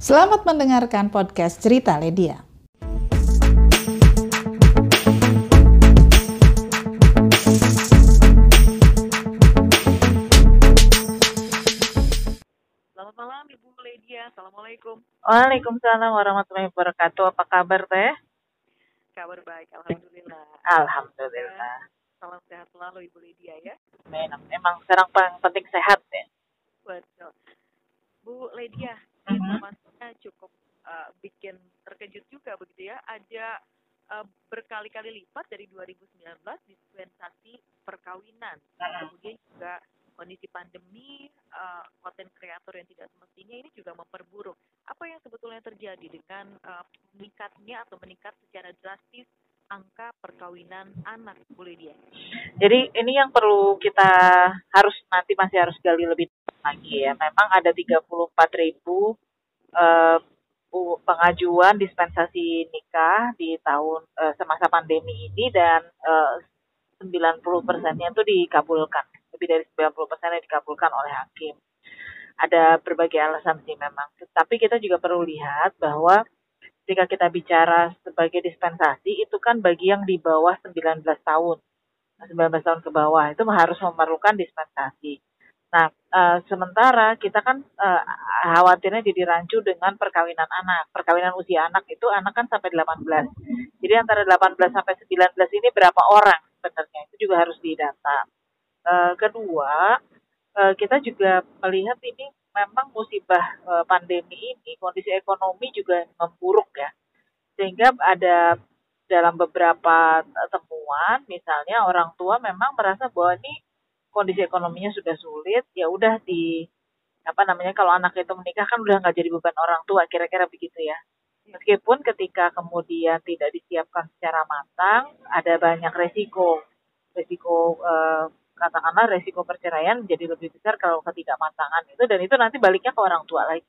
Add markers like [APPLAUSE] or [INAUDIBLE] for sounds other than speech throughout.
Selamat mendengarkan podcast Cerita Ledia. Selamat malam Ibu Ledia. Assalamualaikum. Waalaikumsalam warahmatullahi wabarakatuh. Apa kabar teh? Kabar baik, alhamdulillah. Alhamdulillah. Salam sehat selalu Ibu Ledia ya. Memang, memang sekarang paling penting sehat ya. Betul. Bu Ledia, Mhm. Cukup uh, bikin terkejut juga begitu ya. Ada uh, berkali-kali lipat dari 2019 dispensasi perkawinan. Mhm. Kemudian juga kondisi pandemi, uh, konten kreator yang tidak semestinya ini juga memperburuk. Apa yang sebetulnya terjadi dengan uh, meningkatnya atau meningkat secara drastis angka perkawinan anak, Bu Lydia? Jadi ini yang perlu kita harus nanti masih harus gali lebih lagi ya. Memang ada 34 ribu bu- pengajuan dispensasi nikah di tahun eh, semasa pandemi ini dan eh, 90 persennya itu dikabulkan. Lebih dari 90 persennya dikabulkan oleh hakim. Ada berbagai alasan sih memang. Tapi kita juga perlu lihat bahwa ketika kita bicara sebagai dispensasi itu kan bagi yang di bawah 19 tahun. 19 tahun ke bawah itu harus memerlukan dispensasi. Nah, eh, sementara kita kan eh, khawatirnya jadi rancu dengan perkawinan anak. Perkawinan usia anak itu anak kan sampai 18. Jadi antara 18 sampai 19 ini berapa orang sebenarnya itu juga harus didata. Eh, kedua, eh, kita juga melihat ini memang musibah eh, pandemi ini kondisi ekonomi juga memburuk ya. Sehingga ada dalam beberapa temuan misalnya orang tua memang merasa bahwa ini kondisi ekonominya sudah sulit ya udah di apa namanya kalau anak itu menikah kan udah nggak jadi beban orang tua kira-kira begitu ya. Meskipun ketika kemudian tidak disiapkan secara matang ada banyak resiko. Resiko eh, katakanlah resiko perceraian menjadi lebih besar kalau ketidakmatangan itu dan itu nanti baliknya ke orang tua lagi.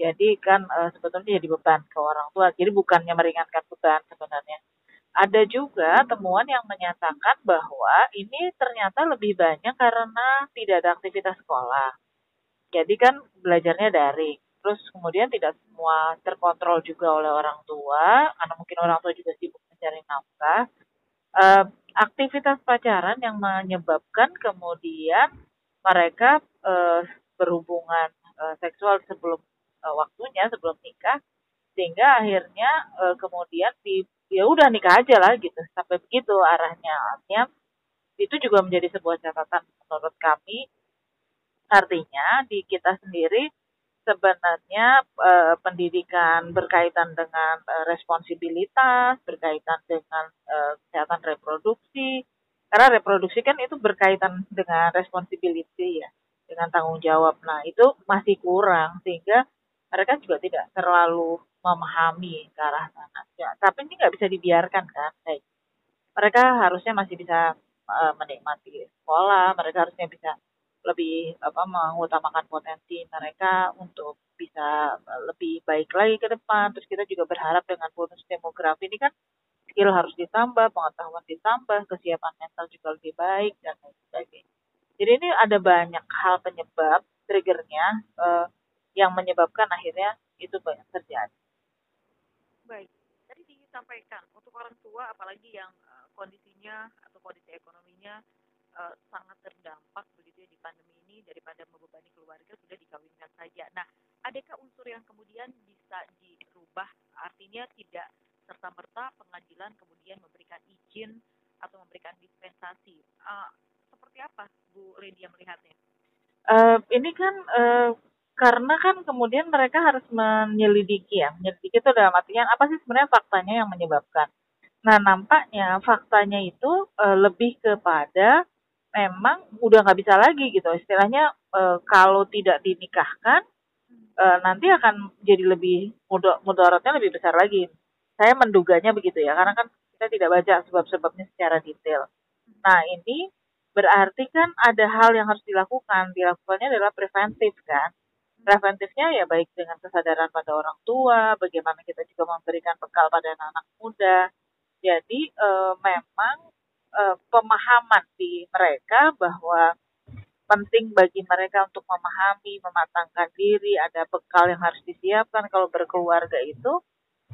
Jadi kan eh, sebetulnya jadi beban ke orang tua. Jadi bukannya meringankan beban sebenarnya ada juga temuan yang menyatakan bahwa ini ternyata lebih banyak karena tidak ada aktivitas sekolah. Jadi kan belajarnya daring. Terus kemudian tidak semua terkontrol juga oleh orang tua, karena mungkin orang tua juga sibuk mencari nafkah. Eh, aktivitas pacaran yang menyebabkan kemudian mereka eh, berhubungan eh, seksual sebelum eh, waktunya, sebelum nikah, sehingga akhirnya eh, kemudian di ya udah nikah aja lah gitu. Sampai begitu arahnya. Artinya itu juga menjadi sebuah catatan menurut kami. Artinya di kita sendiri sebenarnya eh, pendidikan berkaitan dengan eh, responsibilitas berkaitan dengan eh, kesehatan reproduksi karena reproduksi kan itu berkaitan dengan responsibility ya dengan tanggung jawab. Nah itu masih kurang sehingga mereka juga tidak terlalu memahami ke arah sana. Ya, tapi ini nggak bisa dibiarkan kan. Mereka harusnya masih bisa uh, menikmati sekolah, mereka harusnya bisa lebih apa mengutamakan potensi mereka untuk bisa uh, lebih baik lagi ke depan. Terus kita juga berharap dengan bonus demografi ini kan skill harus ditambah, pengetahuan ditambah, kesiapan mental juga lebih baik dan lain sebagainya. Jadi ini ada banyak hal penyebab triggernya uh, yang menyebabkan akhirnya itu banyak terjadi. Baik, tadi disampaikan untuk orang tua apalagi yang uh, kondisinya atau kondisi ekonominya uh, sangat terdampak begitu ya di pandemi ini daripada membebani keluarga sudah dikawinkan saja. Nah, adakah unsur yang kemudian bisa dirubah? Artinya tidak serta merta pengadilan kemudian memberikan izin atau memberikan dispensasi. Uh, seperti apa Bu Lydia melihatnya? Uh, ini kan uh, karena kan kemudian mereka harus menyelidiki ya. Menyelidiki itu dalam artian apa sih sebenarnya faktanya yang menyebabkan. Nah nampaknya faktanya itu e, lebih kepada memang udah nggak bisa lagi gitu. Istilahnya e, kalau tidak dinikahkan e, nanti akan jadi lebih mudaratnya lebih besar lagi. Saya menduganya begitu ya karena kan kita tidak baca sebab-sebabnya secara detail. Nah ini berarti kan ada hal yang harus dilakukan. Dilakukannya adalah preventif kan preventifnya ya baik dengan kesadaran pada orang tua, bagaimana kita juga memberikan bekal pada anak-anak muda. Jadi e, memang e, pemahaman di mereka bahwa penting bagi mereka untuk memahami, mematangkan diri, ada bekal yang harus disiapkan kalau berkeluarga itu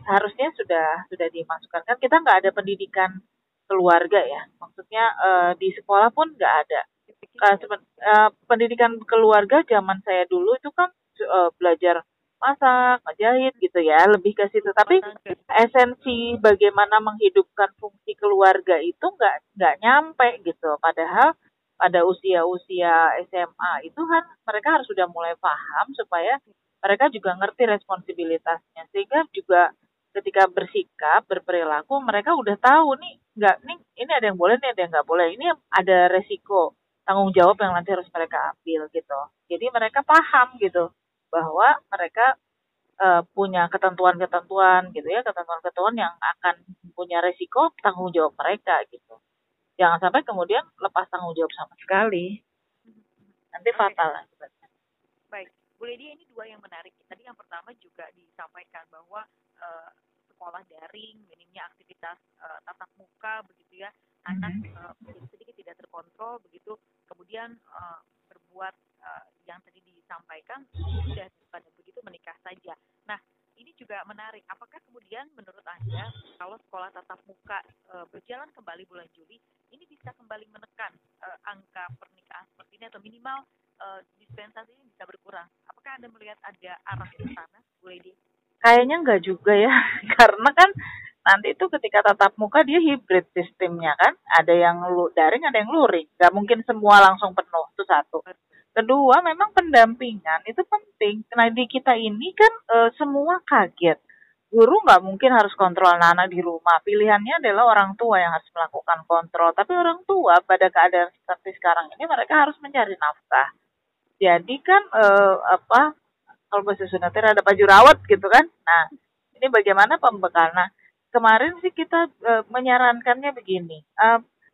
harusnya sudah sudah dimasukkan kan kita nggak ada pendidikan keluarga ya maksudnya uh, di sekolah pun nggak ada uh, uh, pendidikan keluarga zaman saya dulu itu kan uh, belajar masak, ngejahit gitu ya, lebih ke situ. Tapi esensi bagaimana menghidupkan fungsi keluarga itu nggak nggak nyampe gitu. Padahal pada usia-usia SMA itu kan mereka harus sudah mulai paham supaya mereka juga ngerti responsibilitasnya sehingga juga ketika bersikap berperilaku mereka udah tahu nih nggak nih ini ada yang boleh nih ada yang nggak boleh ini ada resiko tanggung jawab yang nanti harus mereka ambil gitu. Jadi mereka paham gitu bahwa mereka uh, punya ketentuan-ketentuan gitu ya ketentuan-ketentuan yang akan punya resiko tanggung jawab mereka gitu. Jangan sampai kemudian lepas tanggung jawab sama sekali. Nanti fatal akibatnya baik. Bu Lady ini dua yang menarik. Tadi yang pertama juga disampaikan bahwa uh, sekolah daring minimnya aktivitas uh, tatap muka begitu ya anak uh, sedikit tidak terkontrol begitu kemudian uh, berbuat uh, yang tadi disampaikan sudah pada begitu menikah saja nah ini juga menarik. Apakah kemudian menurut Anda kalau sekolah tatap muka e, berjalan kembali bulan Juli, ini bisa kembali menekan e, angka pernikahan seperti ini atau minimal e, dispensasi ini bisa berkurang? Apakah Anda melihat ada arah ke sana, Bu Lady? Kayaknya enggak juga ya, [LAUGHS] karena kan nanti itu ketika tatap muka dia hibrid sistemnya kan, ada yang lu daring, ada yang luring, nggak mungkin semua langsung penuh itu satu. Kedua, memang pendampingan itu penting. Nah, di kita ini kan e, semua kaget. Guru nggak mungkin harus kontrol anak-anak di rumah. Pilihannya adalah orang tua yang harus melakukan kontrol. Tapi orang tua pada keadaan seperti sekarang ini mereka harus mencari nafkah. Jadi kan e, apa kalau bahasa Sunda ada baju rawat gitu kan. Nah, ini bagaimana pembekalan? Nah, kemarin sih kita e, menyarankannya begini. E,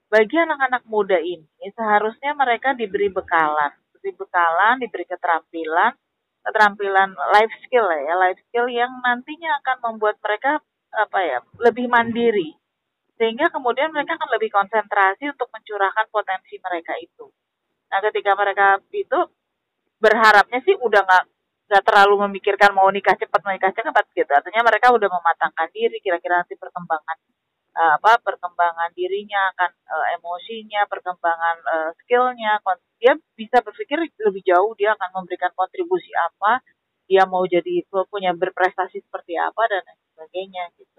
bagi anak-anak muda ini seharusnya mereka diberi bekalan diberi bekalan, diberi keterampilan, keterampilan life skill ya, life skill yang nantinya akan membuat mereka apa ya lebih mandiri, sehingga kemudian mereka akan lebih konsentrasi untuk mencurahkan potensi mereka itu. Nah, ketika mereka itu berharapnya sih udah nggak nggak terlalu memikirkan mau nikah cepat mau nikah cepat gitu. Artinya mereka udah mematangkan diri kira-kira nanti perkembangan uh, apa perkembangan dirinya akan uh, emosinya perkembangan uh, skillnya dia bisa berpikir lebih jauh dia akan memberikan kontribusi apa dia mau jadi punya berprestasi seperti apa dan sebagainya gitu.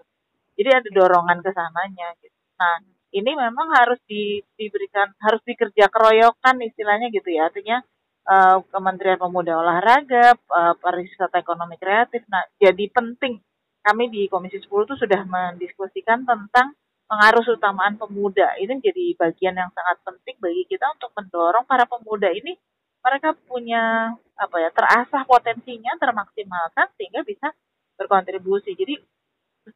Jadi ada dorongan ke sananya gitu. Nah ini memang harus di, diberikan harus dikerja keroyokan istilahnya gitu ya. Artinya uh, Kementerian Pemuda Olahraga uh, pariwisata ekonomi kreatif nah jadi penting kami di Komisi 10 itu sudah mendiskusikan tentang pengaruh utamaan pemuda. Ini menjadi bagian yang sangat penting bagi kita untuk mendorong para pemuda ini mereka punya apa ya terasah potensinya termaksimalkan sehingga bisa berkontribusi. Jadi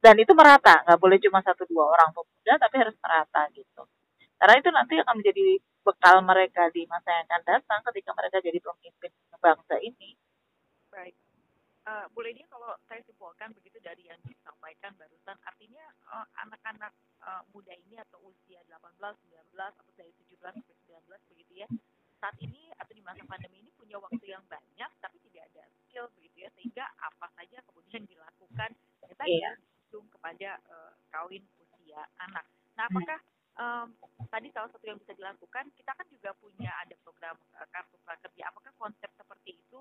dan itu merata, nggak boleh cuma satu dua orang pemuda tapi harus merata gitu. Karena itu nanti akan menjadi bekal mereka di masa yang akan datang ketika mereka jadi pemimpin bangsa ini. Baik uh, Bu Ledia kalau saya simpulkan begitu dari yang disampaikan barusan artinya uh, anak-anak uh, muda ini atau usia 18, 19 atau dari 17 sampai 19 begitu ya saat ini atau di masa pandemi ini punya waktu yang banyak tapi tidak ada skill begitu ya sehingga apa saja kemudian dilakukan ya tadi yeah. kepada uh, kawin usia anak. Nah apakah satu yang bisa dilakukan kita kan juga punya ada program uh, kartu prakerja apakah konsep seperti itu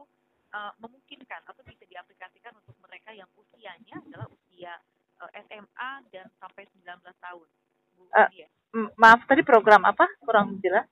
uh, memungkinkan atau bisa diaplikasikan untuk mereka yang usianya adalah usia uh, eh, SMA dan sampai 19 tahun. Bu uh, maaf tadi program apa? Kurang jelas.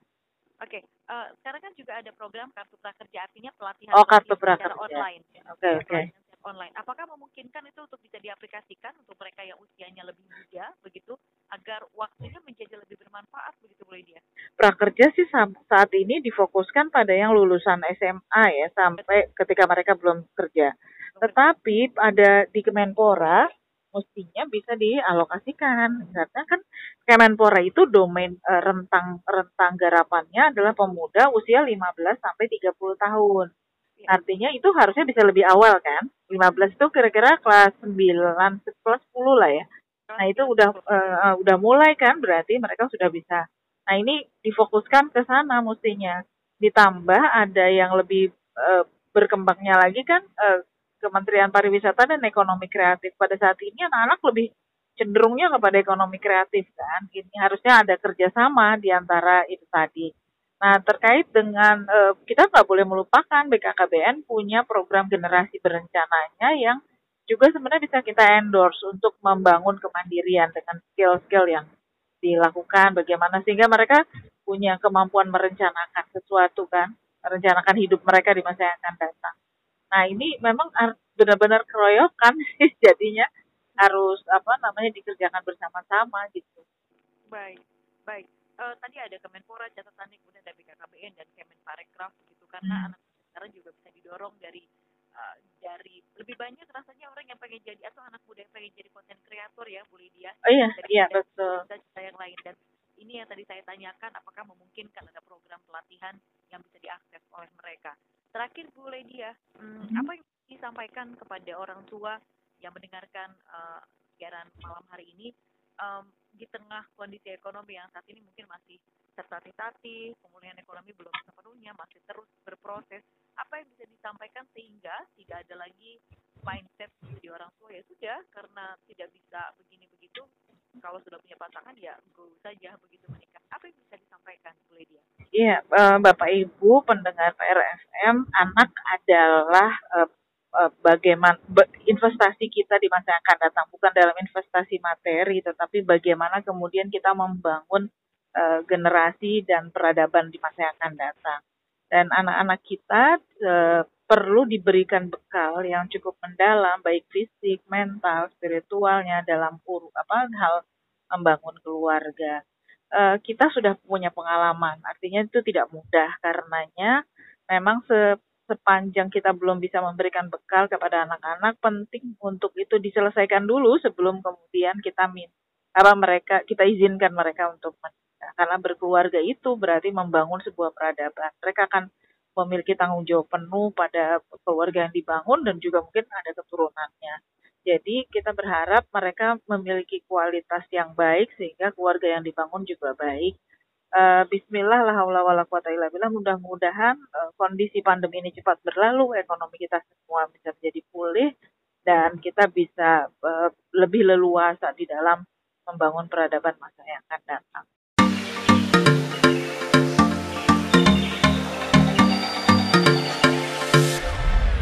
Oke, okay. uh, sekarang kan juga ada program kartu prakerja artinya pelatihan oh, kartu prakerja online. Oke, okay, oke. Okay online. Apakah memungkinkan itu untuk bisa diaplikasikan untuk mereka yang usianya lebih muda begitu agar waktunya menjadi lebih bermanfaat begitu Bu Lydia? Prakerja sih saat ini difokuskan pada yang lulusan SMA ya sampai ketika mereka belum kerja. Tetapi ada di Kemenpora mestinya bisa dialokasikan karena kan Kemenpora itu domain e, rentang rentang garapannya adalah pemuda usia 15 sampai 30 tahun. Iya. Artinya itu harusnya bisa lebih awal kan? 15 itu kira-kira kelas 9, kelas 10 lah ya. Nah, itu udah uh, udah mulai kan berarti mereka sudah bisa. Nah, ini difokuskan ke sana mestinya. ditambah ada yang lebih uh, berkembangnya lagi kan uh, Kementerian Pariwisata dan Ekonomi Kreatif pada saat ini anak-anak lebih cenderungnya kepada ekonomi kreatif kan. Ini harusnya ada kerjasama di antara itu tadi. Nah terkait dengan uh, kita nggak boleh melupakan BKKBN punya program generasi berencananya yang juga sebenarnya bisa kita endorse untuk membangun kemandirian dengan skill-skill yang dilakukan bagaimana sehingga mereka punya kemampuan merencanakan sesuatu kan merencanakan hidup mereka di masa yang akan datang. Nah ini memang benar-benar keroyokan [LAUGHS] jadinya harus apa namanya dikerjakan bersama-sama gitu. Baik baik uh, tadi ada Kemenpora catatannya kemudian dari BKKBN dan Kemenparekraf gitu karena hmm. anak sekarang juga bisa didorong dari uh, dari lebih banyak rasanya orang yang pengen jadi atau anak muda yang pengen jadi konten kreator ya Bu Lydia. Oh iya, iya betul. Cerita yang lain dan ini yang tadi saya tanyakan apakah memungkinkan ada program pelatihan yang bisa diakses oleh mereka. Terakhir Bu Lydia, hmm, hmm. apa yang disampaikan kepada orang tua yang mendengarkan uh, siaran malam hari ini um, di tengah kondisi ekonomi yang saat ini mungkin masih tertatih-tatih, pemulihan ekonomi belum sepenuhnya, masih terus berproses. Apa yang bisa disampaikan sehingga tidak ada lagi mindset di orang tua ya sudah karena tidak bisa begini begitu kalau sudah punya pasangan ya go saja begitu menikah apa yang bisa disampaikan Bu Lydia? Iya uh, Bapak Ibu pendengar PRFM anak adalah uh, bagaimana investasi kita di masa yang akan datang bukan dalam investasi materi tetapi bagaimana kemudian kita membangun uh, generasi dan peradaban di masa yang akan datang dan anak-anak kita uh, perlu diberikan bekal yang cukup mendalam baik fisik, mental, spiritualnya dalam ur, apa hal membangun keluarga. Uh, kita sudah punya pengalaman, artinya itu tidak mudah karenanya memang se sepanjang kita belum bisa memberikan bekal kepada anak-anak penting untuk itu diselesaikan dulu sebelum kemudian kita min apa mereka kita izinkan mereka untuk menikah karena berkeluarga itu berarti membangun sebuah peradaban mereka akan memiliki tanggung jawab penuh pada keluarga yang dibangun dan juga mungkin ada keturunannya. Jadi kita berharap mereka memiliki kualitas yang baik sehingga keluarga yang dibangun juga baik. Uh, Bismillah la haula wala quwata illa billah. Mudah-mudahan uh, kondisi pandemi ini cepat berlalu, ekonomi kita semua bisa menjadi pulih dan kita bisa uh, lebih leluasa di dalam membangun peradaban masa yang akan datang.